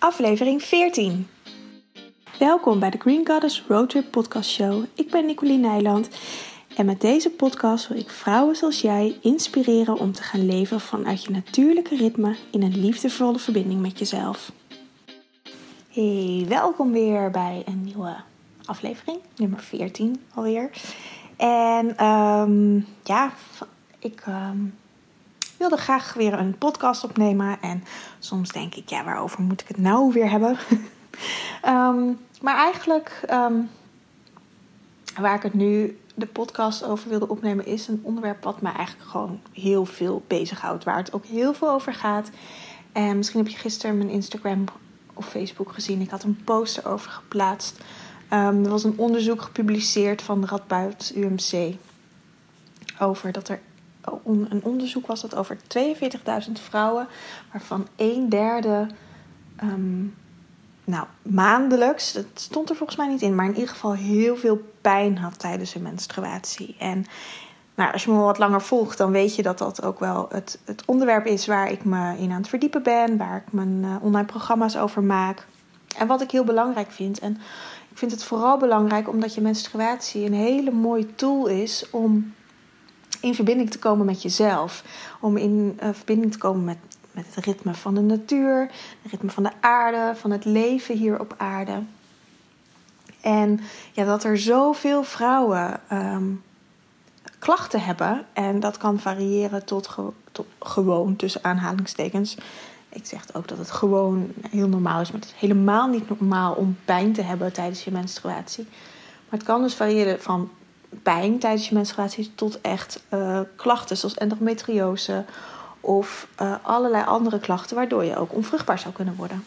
aflevering 14. Welkom bij de Green Goddess Roadtrip Podcast Show. Ik ben Nicoline Nijland en met deze podcast wil ik vrouwen zoals jij inspireren om te gaan leven vanuit je natuurlijke ritme in een liefdevolle verbinding met jezelf. Hey, welkom weer bij een nieuwe aflevering, nummer 14 alweer. En um, ja, ik um, wilde graag weer een podcast opnemen. En soms denk ik, ja, waarover moet ik het nou weer hebben? um, maar eigenlijk, waar ik het nu de podcast over wilde opnemen, is een onderwerp wat mij eigenlijk gewoon heel veel bezighoudt. Waar het ook heel veel over gaat. En misschien heb je gisteren mijn Instagram of Facebook gezien. Ik had een poster over geplaatst. Um, er was een onderzoek gepubliceerd van de Radboud UMC. Over dat er een onderzoek was dat over 42.000 vrouwen, waarvan een derde um, nou, maandelijks, dat stond er volgens mij niet in, maar in ieder geval heel veel pijn had tijdens hun menstruatie. En nou, als je me wat langer volgt, dan weet je dat dat ook wel het, het onderwerp is waar ik me in aan het verdiepen ben, waar ik mijn uh, online programma's over maak. En wat ik heel belangrijk vind. En ik vind het vooral belangrijk omdat je menstruatie een hele mooie tool is om in verbinding te komen met jezelf. Om in uh, verbinding te komen met, met het ritme van de natuur, het ritme van de aarde, van het leven hier op aarde. En ja, dat er zoveel vrouwen um, klachten hebben. En dat kan variëren tot, tot gewoon tussen aanhalingstekens. Ik zeg ook dat het gewoon heel normaal is. Maar het is helemaal niet normaal om pijn te hebben tijdens je menstruatie. Maar het kan dus variëren van pijn tijdens je menstruatie tot echt uh, klachten zoals endometriose of uh, allerlei andere klachten waardoor je ook onvruchtbaar zou kunnen worden.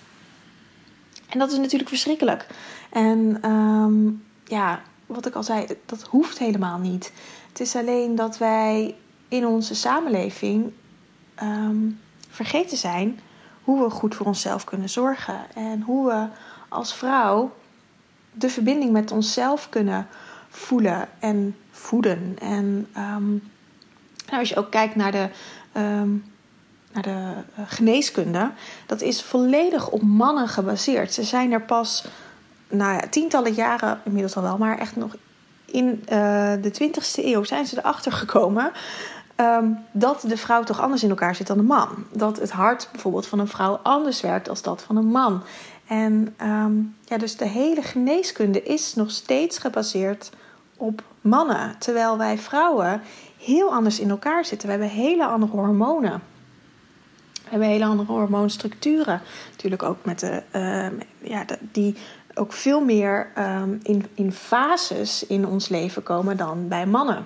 En dat is natuurlijk verschrikkelijk. En um, ja, wat ik al zei, dat hoeft helemaal niet. Het is alleen dat wij in onze samenleving um, vergeten zijn hoe we goed voor onszelf kunnen zorgen. En hoe we als vrouw de verbinding met onszelf kunnen voelen en voeden. En um, nou, als je ook kijkt naar de, um, naar de uh, geneeskunde, dat is volledig op mannen gebaseerd. Ze zijn er pas nou ja, tientallen jaren, inmiddels al wel, maar echt nog in uh, de 20ste eeuw zijn ze erachter gekomen um, dat de vrouw toch anders in elkaar zit dan de man. Dat het hart bijvoorbeeld van een vrouw anders werkt als dat van een man. En ja, dus de hele geneeskunde is nog steeds gebaseerd op mannen. Terwijl wij vrouwen heel anders in elkaar zitten. We hebben hele andere hormonen. We hebben hele andere hormoonstructuren. Natuurlijk ook met de, uh, ja, die ook veel meer um, in, in fases in ons leven komen dan bij mannen.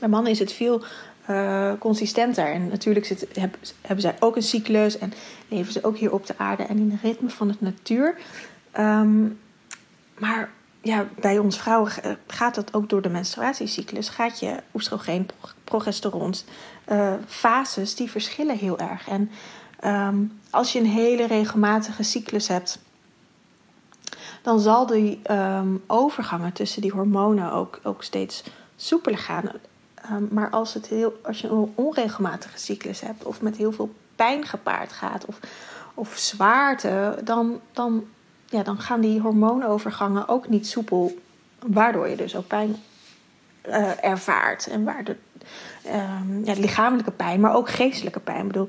Bij mannen is het veel uh, consistenter. En natuurlijk zit, heb, hebben zij ook een cyclus en leven ze ook hier op de aarde en in het ritme van het natuur. Um, maar ja, bij ons vrouwen gaat dat ook door de menstruatiecyclus. Gaat je oestrogeen, progesteron, uh, fases, die verschillen heel erg. En um, als je een hele regelmatige cyclus hebt, dan zal die um, overgangen tussen die hormonen ook, ook steeds soepeler gaan. Um, maar als, het heel, als je een onregelmatige cyclus hebt, of met heel veel pijn gepaard gaat, of, of zwaarte, dan, dan ja, dan gaan die hormoonovergangen ook niet soepel. Waardoor je dus ook pijn uh, ervaart. En waar de, ja, lichamelijke pijn, maar ook geestelijke pijn. Ik bedoel,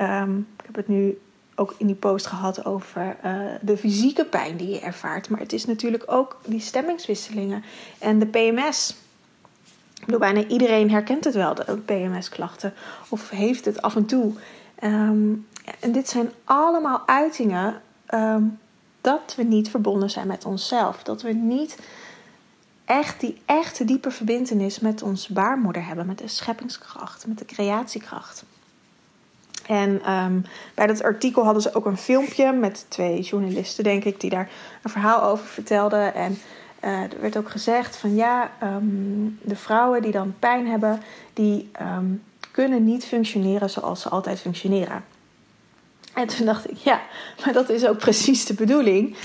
um, ik heb het nu ook in die post gehad over uh, de fysieke pijn die je ervaart. Maar het is natuurlijk ook die stemmingswisselingen en de PMS. Ik bedoel, bijna iedereen herkent het wel, de PMS-klachten. Of heeft het af en toe. Um, en dit zijn allemaal uitingen dat we niet verbonden zijn met onszelf. Dat we niet echt die echte diepe verbindenis met onze baarmoeder hebben, met de scheppingskracht, met de creatiekracht. En um, bij dat artikel hadden ze ook een filmpje met twee journalisten, denk ik, die daar een verhaal over vertelden. En uh, er werd ook gezegd van ja, um, de vrouwen die dan pijn hebben, die um, kunnen niet functioneren zoals ze altijd functioneren. En toen dacht ik, ja, maar dat is ook precies de bedoeling.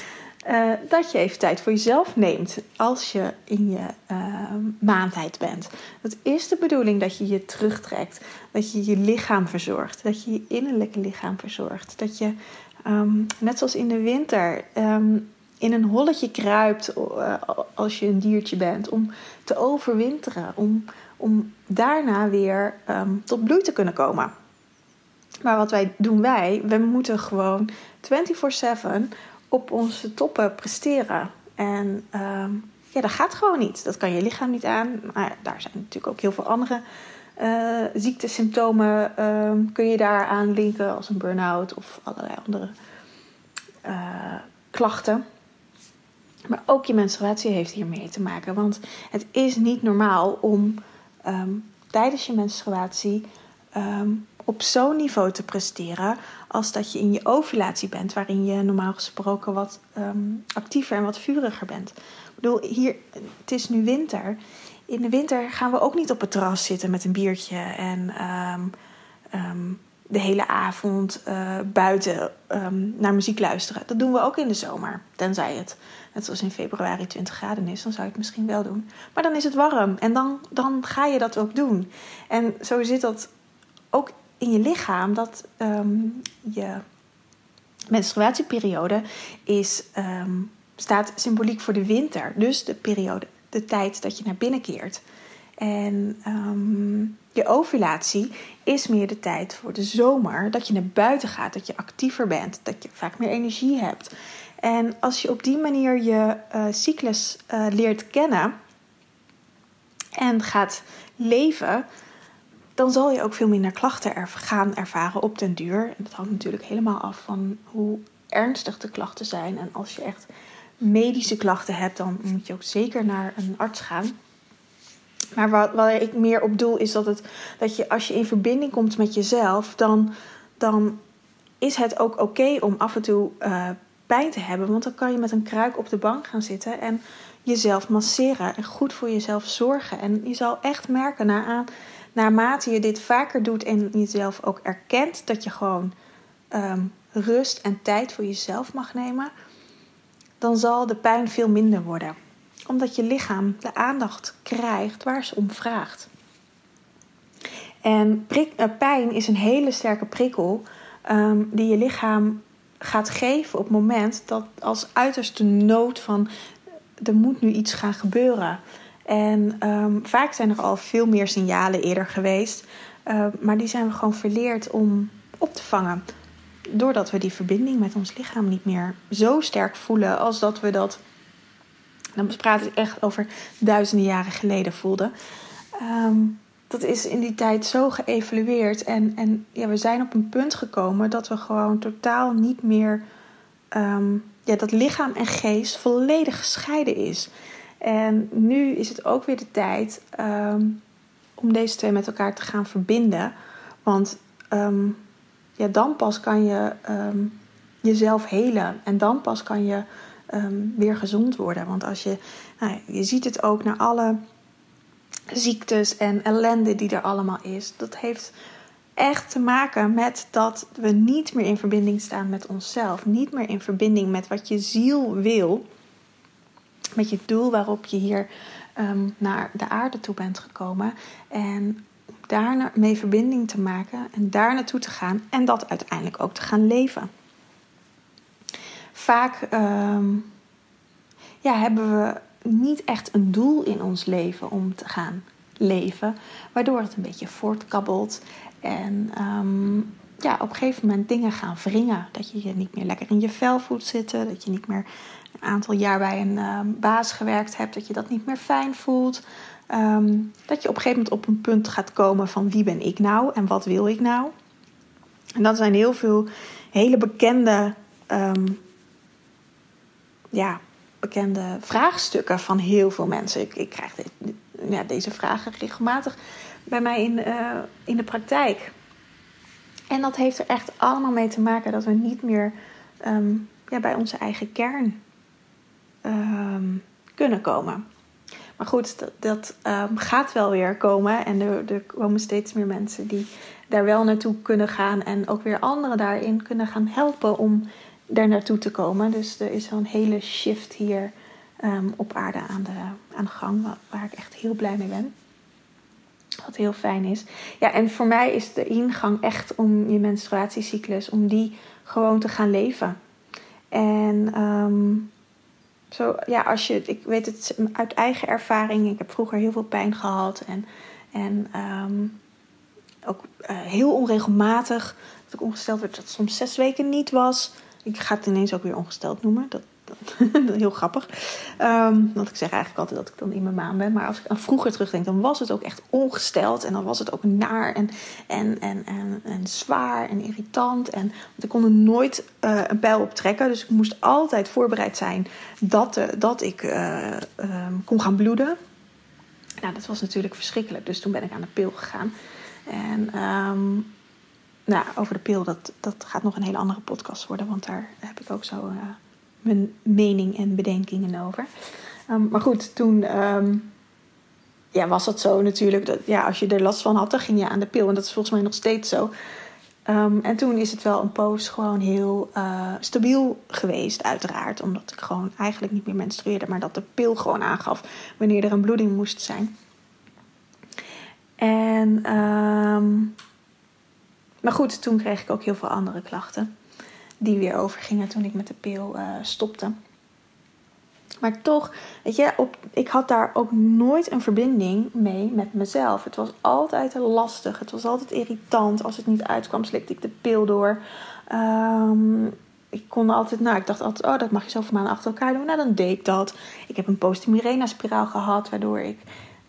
Uh, dat je even tijd voor jezelf neemt als je in je uh, maandheid bent. Dat is de bedoeling dat je je terugtrekt. Dat je je lichaam verzorgt. Dat je je innerlijke lichaam verzorgt. Dat je Ehm, net zoals in de winter. Ehm, in een holletje kruipt uh, als je een diertje bent. Om te overwinteren. Om, om daarna weer um, tot bloei te kunnen komen. Maar wat wij doen wij, we moeten gewoon 24/7 op onze toppen presteren. En um, ja, dat gaat gewoon niet. Dat kan je lichaam niet aan. Maar daar zijn natuurlijk ook heel veel andere uh, ziektesymptomen. Um, kun je daaraan linken als een burn-out of allerlei andere uh, klachten. Maar ook je menstruatie heeft hiermee te maken. Want het is niet normaal om um, tijdens je menstruatie op zo'n niveau te presteren als dat je in je ovulatie bent, waarin je normaal gesproken wat um, actiever en wat vuriger bent. Ik bedoel, hier, het is nu winter. In de winter gaan we ook niet op het terras zitten met een biertje en de hele avond uh, buiten naar muziek luisteren. Dat doen we ook in de zomer, tenzij het net zoals in februari 20 graden is, dan zou je het misschien wel doen. Maar dan is het warm en dan, dan ga je dat ook doen. En zo zit dat in je lichaam, dat um, je menstruatieperiode is, um, staat symboliek voor de winter. Dus de periode, de tijd dat je naar binnen keert. En um, je ovulatie is meer de tijd voor de zomer. Dat je naar buiten gaat, dat je actiever bent, dat je vaak meer energie hebt. En als je op die manier je uh, cyclus uh, leert kennen en gaat leven, dan zal je ook veel minder klachten gaan ervaren op den duur. En dat hangt natuurlijk helemaal af van hoe ernstig de klachten zijn. En als je echt medische klachten hebt, dan moet je ook zeker naar een arts gaan. Maar wat, waar ik meer op doel is dat, het, dat je als je in verbinding komt met jezelf, dan, dan is het ook oké om af en toe uh, pijn te hebben. Want dan kan je met een kruik op de bank gaan zitten en jezelf masseren en goed voor jezelf zorgen. En je zal echt merken na aan, naarmate je dit vaker doet en jezelf ook erkent dat je gewoon um, rust en tijd voor jezelf mag nemen, dan zal de pijn veel minder worden. Omdat je lichaam de aandacht krijgt waar ze om vraagt. En uh, pijn is een hele sterke prikkel um, die je lichaam gaat geven op het moment dat als uiterste nood van er moet nu iets gaan gebeuren. En um, vaak zijn er al veel meer signalen eerder geweest, uh, maar die zijn we gewoon verleerd om op te vangen. Doordat we die verbinding met ons lichaam niet meer zo sterk voelen als dat we dat, dan praat ik echt over duizenden jaren geleden voelden. Um, dat is in die tijd zo geëvalueerd. En, en ja, we zijn op een punt gekomen dat we gewoon totaal niet meer. Um, ja, dat lichaam en geest volledig gescheiden is. En nu is het ook weer de tijd um, om deze twee met elkaar te gaan verbinden. Want um, ja, dan pas kan je jezelf helen. En dan pas kan je weer gezond worden. Want als je, nou, je ziet het ook naar alle ziektes en ellende die er allemaal is. Dat heeft echt te maken met dat we niet meer in verbinding staan met onszelf. Niet meer in verbinding met wat je ziel wil. Met je doel waarop je hier um, naar de aarde toe bent gekomen. En daar mee verbinding te maken en daar naartoe te gaan en dat uiteindelijk ook te gaan leven. Vaak um, ja, hebben we niet echt een doel in ons leven om te gaan leven, waardoor het een beetje voortkabbelt en um, ja, op een gegeven moment dingen gaan wringen. Dat je je niet meer lekker in je vel voelt zitten, dat je niet meer een aantal jaar bij een um, baas gewerkt hebt, dat je dat niet meer fijn voelt. Um, dat je op een gegeven moment op een punt gaat komen van wie ben ik nou en wat wil ik nou. En dat zijn heel veel hele bekende ja, bekende vraagstukken van heel veel mensen. Ik, ik krijg ja, deze vragen regelmatig bij mij in, uh, in de praktijk. En dat heeft er echt allemaal mee te maken dat we niet meer um, ja, bij onze eigen kern um, kunnen komen. Maar goed, dat, dat um, gaat wel weer komen. En er, er komen steeds meer mensen die daar wel naartoe kunnen gaan. En ook weer anderen daarin kunnen gaan helpen om daar naartoe te komen. Dus er is wel een hele shift hier op aarde aan de, aan de gang, waar, ik echt heel blij mee ben. Wat heel fijn is. Ja, en voor mij is de ingang echt om je menstruatiecyclus, om die gewoon te gaan leven. En ehm, zo, ja, als je, ik weet het uit eigen ervaring, ik heb vroeger heel veel pijn gehad en, en ehm, ook uh, heel onregelmatig. Dat ik ongesteld werd, dat het soms zes weken niet was. Ik ga het ineens ook weer ongesteld noemen. Dat heel grappig. Um, want ik zeg eigenlijk altijd dat ik dan in mijn maan ben. Maar als ik aan vroeger terugdenk, dan was het ook echt ongesteld. En dan was het ook naar en, en, en, en, en zwaar en irritant. En, want ik kon er nooit uh, een pijl op trekken. Dus ik moest altijd voorbereid zijn dat, uh, dat ik uh, um, kon gaan bloeden. Nou, dat was natuurlijk verschrikkelijk. Dus toen ben ik aan de pil gegaan. En um, nou, over de pil, dat, dat gaat nog een hele andere podcast worden. Want daar heb ik ook zo mijn mening en bedenkingen over. Um, maar goed, toen um, ja, was dat zo natuurlijk. Dat, ja, als je er last van had, dan ging je aan de pil. En dat is volgens mij nog steeds zo. Um, en toen is het wel een poos gewoon heel uh, stabiel geweest, uiteraard. Omdat ik gewoon eigenlijk niet meer menstrueerde. Maar dat de pil gewoon aangaf wanneer er een bloeding moest zijn. En, maar goed, toen kreeg ik ook heel veel andere klachten die weer overgingen toen ik met de pil uh, stopte. Maar toch, weet je, op, ik had daar ook nooit een verbinding mee met mezelf. Het was altijd lastig. Het was altijd irritant. Als het niet uitkwam, slikte ik de pil door. Um, ik kon altijd, nou, ik dacht altijd, oh, dat mag je zoveel maanden achter elkaar doen. Nou, dan deed ik dat. Ik heb een post-Mirena-spiraal gehad, waardoor ik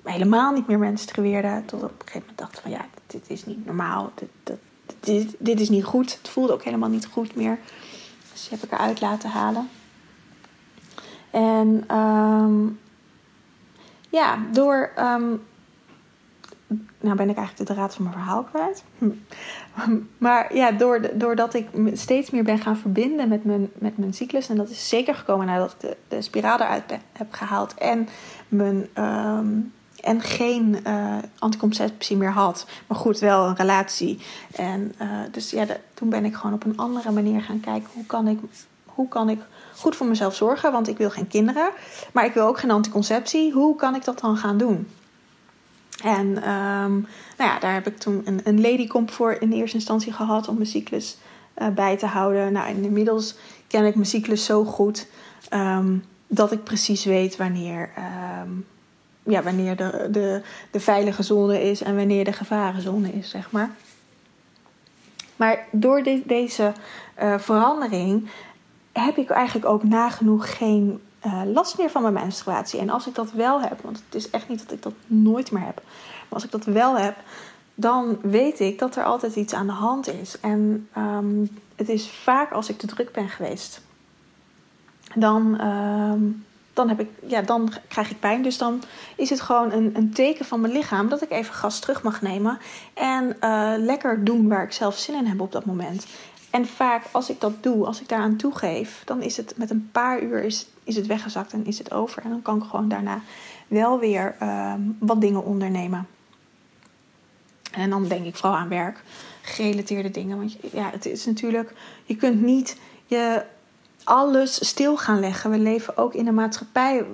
helemaal niet meer menstrueerde. Tot op een gegeven moment dacht van, ja, dit is niet normaal. Dit, dat, dit, dit is niet goed. Het voelde ook helemaal niet goed meer. Dus die heb ik eruit laten halen. En um, ja, door. Um, nou ben ik eigenlijk de draad van mijn verhaal kwijt. Maar ja, doordat ik steeds meer ben gaan verbinden met mijn, met mijn cyclus. En dat is zeker gekomen nadat ik de, de spiraal eruit heb gehaald. En mijn um, en geen uh, anticonceptie meer had. Maar goed, wel een relatie. En uh, dus ja, toen ben ik gewoon op een andere manier gaan kijken. Hoe kan ik, hoe kan ik goed voor mezelf zorgen? Want ik wil geen kinderen. Maar ik wil ook geen anticonceptie. Hoe kan ik dat dan gaan doen? En um, nou ja, daar heb ik toen een, een ladycomp voor in eerste instantie gehad om mijn cyclus uh, bij te houden. Nou, inmiddels ken ik mijn cyclus zo goed um, dat ik precies weet wanneer um, ja, wanneer de, de, de veilige zone is en wanneer de gevarenzone is, zeg maar. Maar door deze uh, verandering heb ik eigenlijk ook nagenoeg geen uh, last meer van mijn menstruatie. En als ik dat wel heb, want het is echt niet dat ik dat nooit meer heb, maar als ik dat wel heb, dan weet ik dat er altijd iets aan de hand is. En um, het is vaak als ik te druk ben geweest. Dan um, dan, heb ik, ja, dan krijg ik pijn. Dus dan is het gewoon een, een teken van mijn lichaam dat ik even gas terug mag nemen. En uh, lekker doen waar ik zelf zin in heb op dat moment. En vaak als ik dat doe, als ik daaraan toegeef, dan is het met een paar uur is, het weggezakt en is het over. En dan kan ik gewoon daarna wel weer uh, wat dingen ondernemen. En dan denk ik vooral aan werk, gerelateerde dingen. Want ja, het is natuurlijk, je kunt niet je alles stil gaan leggen. We leven ook in een maatschappij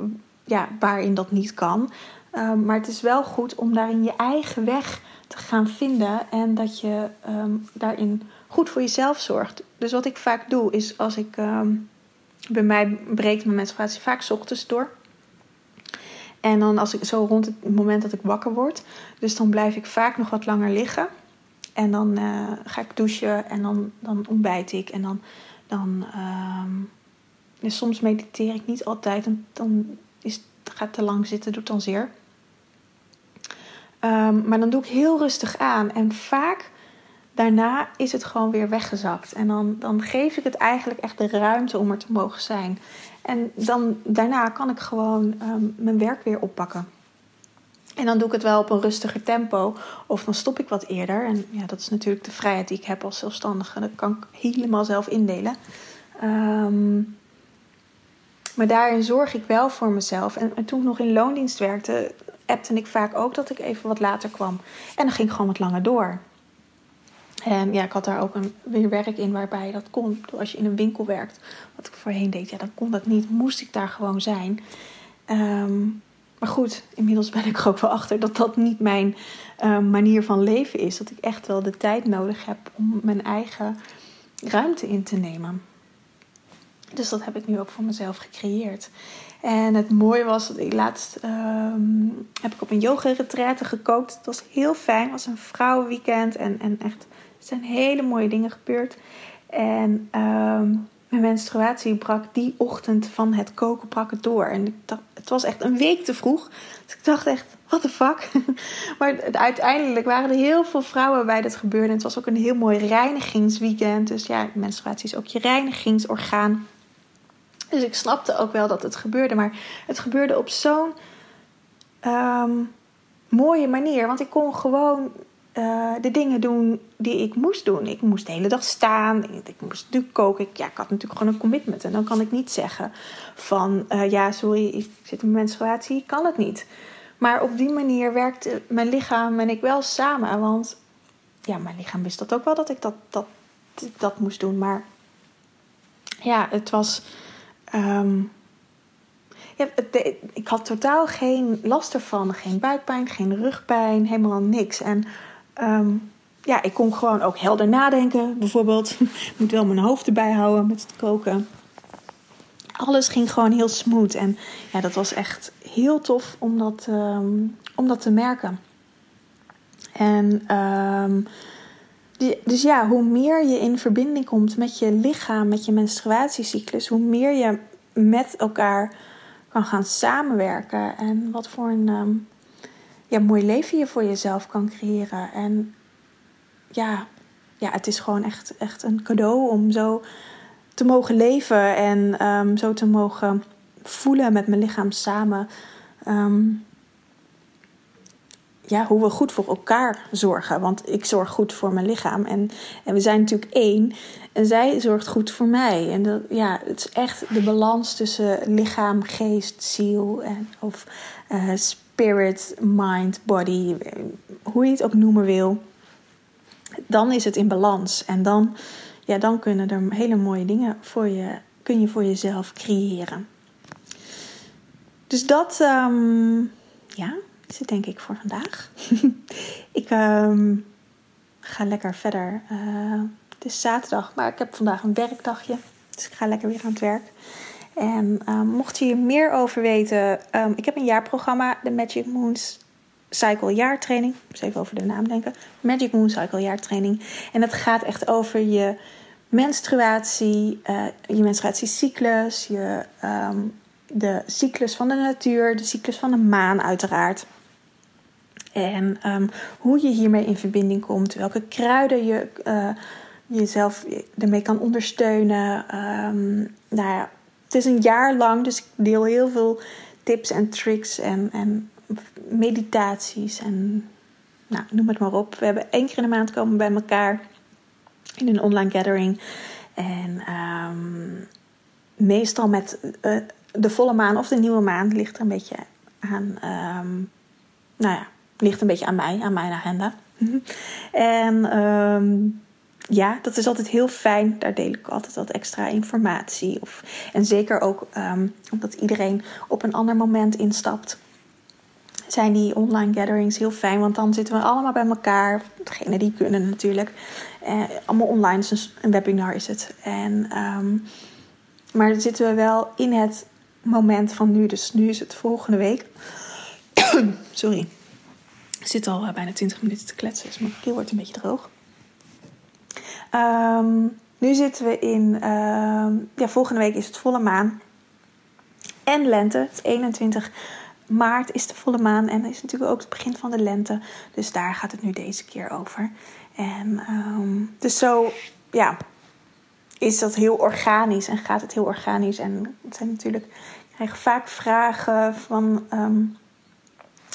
ja, waarin dat niet kan. Um, maar het is wel goed om daarin je eigen weg te gaan vinden en dat je um, daarin goed voor jezelf zorgt. Dus wat ik vaak doe is als ik. Um, bij mij breekt mijn menstruatie vaak ochtends door. En dan als ik zo rond het moment dat ik wakker word. Dus dan blijf ik vaak nog wat langer liggen. En dan uh, ga ik douchen en dan, dan ontbijt ik. En dan dan um, soms mediteer ik niet altijd. En dan is, gaat te lang zitten, doet dan zeer. Um, maar dan doe ik heel rustig aan. En vaak daarna is het gewoon weer weggezakt. En dan, dan geef ik het eigenlijk echt de ruimte om er te mogen zijn. En dan, daarna kan ik gewoon um, mijn werk weer oppakken. En dan doe ik het wel op een rustiger tempo. Of dan stop ik wat eerder. En ja, dat is natuurlijk de vrijheid die ik heb als zelfstandige. Dat kan ik helemaal zelf indelen. Um, maar daarin zorg ik wel voor mezelf. En, en, toen ik nog in loondienst werkte, appte ik vaak ook dat ik even wat later kwam. En dan ging ik gewoon wat langer door. En ja, ik had daar ook een, weer werk in waarbij dat kon. Als je in een winkel werkt, wat ik voorheen deed, ja, dan kon dat niet. Moest ik daar gewoon zijn. Um, maar goed, inmiddels ben ik er ook wel achter dat dat niet mijn uh, manier van leven is. Dat ik echt wel de tijd nodig heb om mijn eigen ruimte in te nemen. Dus dat heb ik nu ook voor mezelf gecreëerd. En het mooie was, dat laatst ehm, heb ik op een yoga retraite gekookt. Het was heel fijn. Het was een vrouwenweekend en, en echt, er zijn hele mooie dingen gebeurd. En ehm, mijn menstruatie brak die ochtend van het koken brak door. En het was echt een week te vroeg. Dus ik dacht echt, what the fuck? maar uiteindelijk waren er heel veel vrouwen bij dat gebeurde. het was ook een heel mooi reinigingsweekend. Dus ja, menstruatie is ook je reinigingsorgaan. Dus ik snapte ook wel dat het gebeurde. Maar het gebeurde op zo'n ehm, mooie manier. Want ik kon gewoon uh, de dingen doen die ik moest doen. Ik moest de hele dag staan. Ik, moest natuurlijk koken. Ik, ja, ik had natuurlijk gewoon een commitment. En dan kan ik niet zeggen van... Uh, ja, sorry, ik zit in menstruatie. Ik kan het niet. Maar op die manier werkte mijn lichaam en ik wel samen. Want ja, mijn lichaam wist dat ook wel dat ik dat, dat, dat moest doen. Maar ja, het was Um, ja, ik had totaal geen last ervan. Geen buikpijn, geen rugpijn, helemaal niks. En um, ja, ik kon gewoon ook helder nadenken. Bijvoorbeeld, ik moet wel mijn hoofd erbij houden met het koken. Alles ging gewoon heel smooth. En ja, dat was echt heel tof om dat, um, om dat te merken. En um, dus ja, hoe meer je in verbinding komt met je lichaam, met je menstruatiecyclus, hoe meer je met elkaar kan gaan samenwerken. En wat voor een ehm, ja, mooi leven je voor jezelf kan creëren. En ja, ja, het is gewoon echt, echt een cadeau om zo te mogen leven en ehm, zo te mogen voelen met mijn lichaam samen. Ehm, ja, hoe we goed voor elkaar zorgen. Want ik zorg goed voor mijn lichaam. En, en we zijn natuurlijk één. En zij zorgt goed voor mij. En dat, ja, het is echt de balans tussen lichaam, geest, ziel. En, of uh, spirit, mind, body. Hoe je het ook noemen wil. Dan is het in balans. En dan, ja, dan kunnen er hele mooie dingen voor je, kun je voor jezelf creëren. Dus dat, um, ja, is het denk ik voor vandaag. ik um, ga lekker verder. Uh, het is zaterdag, maar ik heb vandaag een werkdagje. Dus ik ga lekker weer aan het werk. En um, mocht je hier meer over weten, um, ik heb een jaarprogramma, de Magic Moons Cycle jaartraining. Even over de naam denken. Magic Moon Cycle jaartraining. En dat gaat echt over je menstruatie, uh, je menstruatiecyclus, je, um, de cyclus van de natuur, de cyclus van de maan uiteraard. En hoe je hiermee in verbinding komt, welke kruiden je uh, jezelf ermee kan ondersteunen. Um, nou ja, het is een jaar lang, dus ik deel heel veel tips en tricks en, en meditaties en nou, noem het maar op. We hebben één keer in de maand komen bij elkaar in een online gathering. En um, meestal met uh, de volle maan of de nieuwe maan ligt er een beetje aan. Um, nou ja, ligt een beetje aan mij, aan mijn agenda. en um, ja, dat is altijd heel fijn. Daar deel ik altijd wat extra informatie. Of, en zeker ook um, omdat iedereen op een ander moment instapt. Zijn die online gatherings heel fijn, want dan zitten we allemaal bij elkaar. Degene die kunnen natuurlijk. Eh, allemaal online, dus een webinar is het. En, um, maar dan zitten we wel in het moment van nu. Dus nu is het volgende week. Sorry. Ik zit al eh, bijna 20 minuten te kletsen, dus mijn keel wordt een beetje droog. Um, nu zitten we in. Uh, ja, volgende week is het volle maan. En lente. Het 21 maart is de volle maan. En is natuurlijk ook het begin van de lente. Dus daar gaat het nu deze keer over. En um, dus zo, ja, is dat heel organisch en gaat het heel organisch. En het zijn natuurlijk, ik krijg vaak vragen van.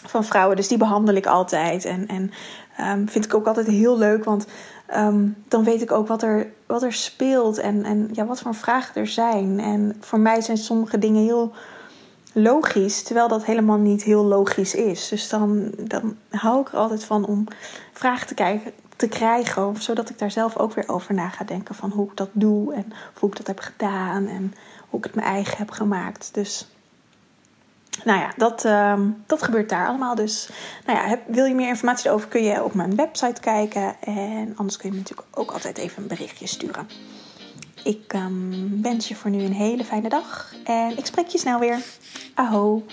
Van vrouwen. Dus die behandel ik altijd. En, en vind ik ook altijd heel leuk. Want um, dan weet ik ook wat er, wat er speelt. En, en ja, wat voor vragen er zijn. En voor mij zijn sommige dingen heel logisch. Terwijl dat helemaal niet heel logisch is. Dus dan, dan hou ik er altijd van om vragen te, kijken, te krijgen. Zodat ik daar zelf ook weer over na ga denken. Van hoe ik dat doe. En hoe ik dat heb gedaan. En hoe ik het mijn eigen heb gemaakt. Dus nou ja, dat, ehm, dat gebeurt daar allemaal. Dus nou ja, wil je meer informatie erover, kun je op mijn website kijken. En anders kun je me natuurlijk ook altijd even een berichtje sturen. Ik um, wens je voor nu een hele fijne dag. En ik spreek je snel weer. Aho.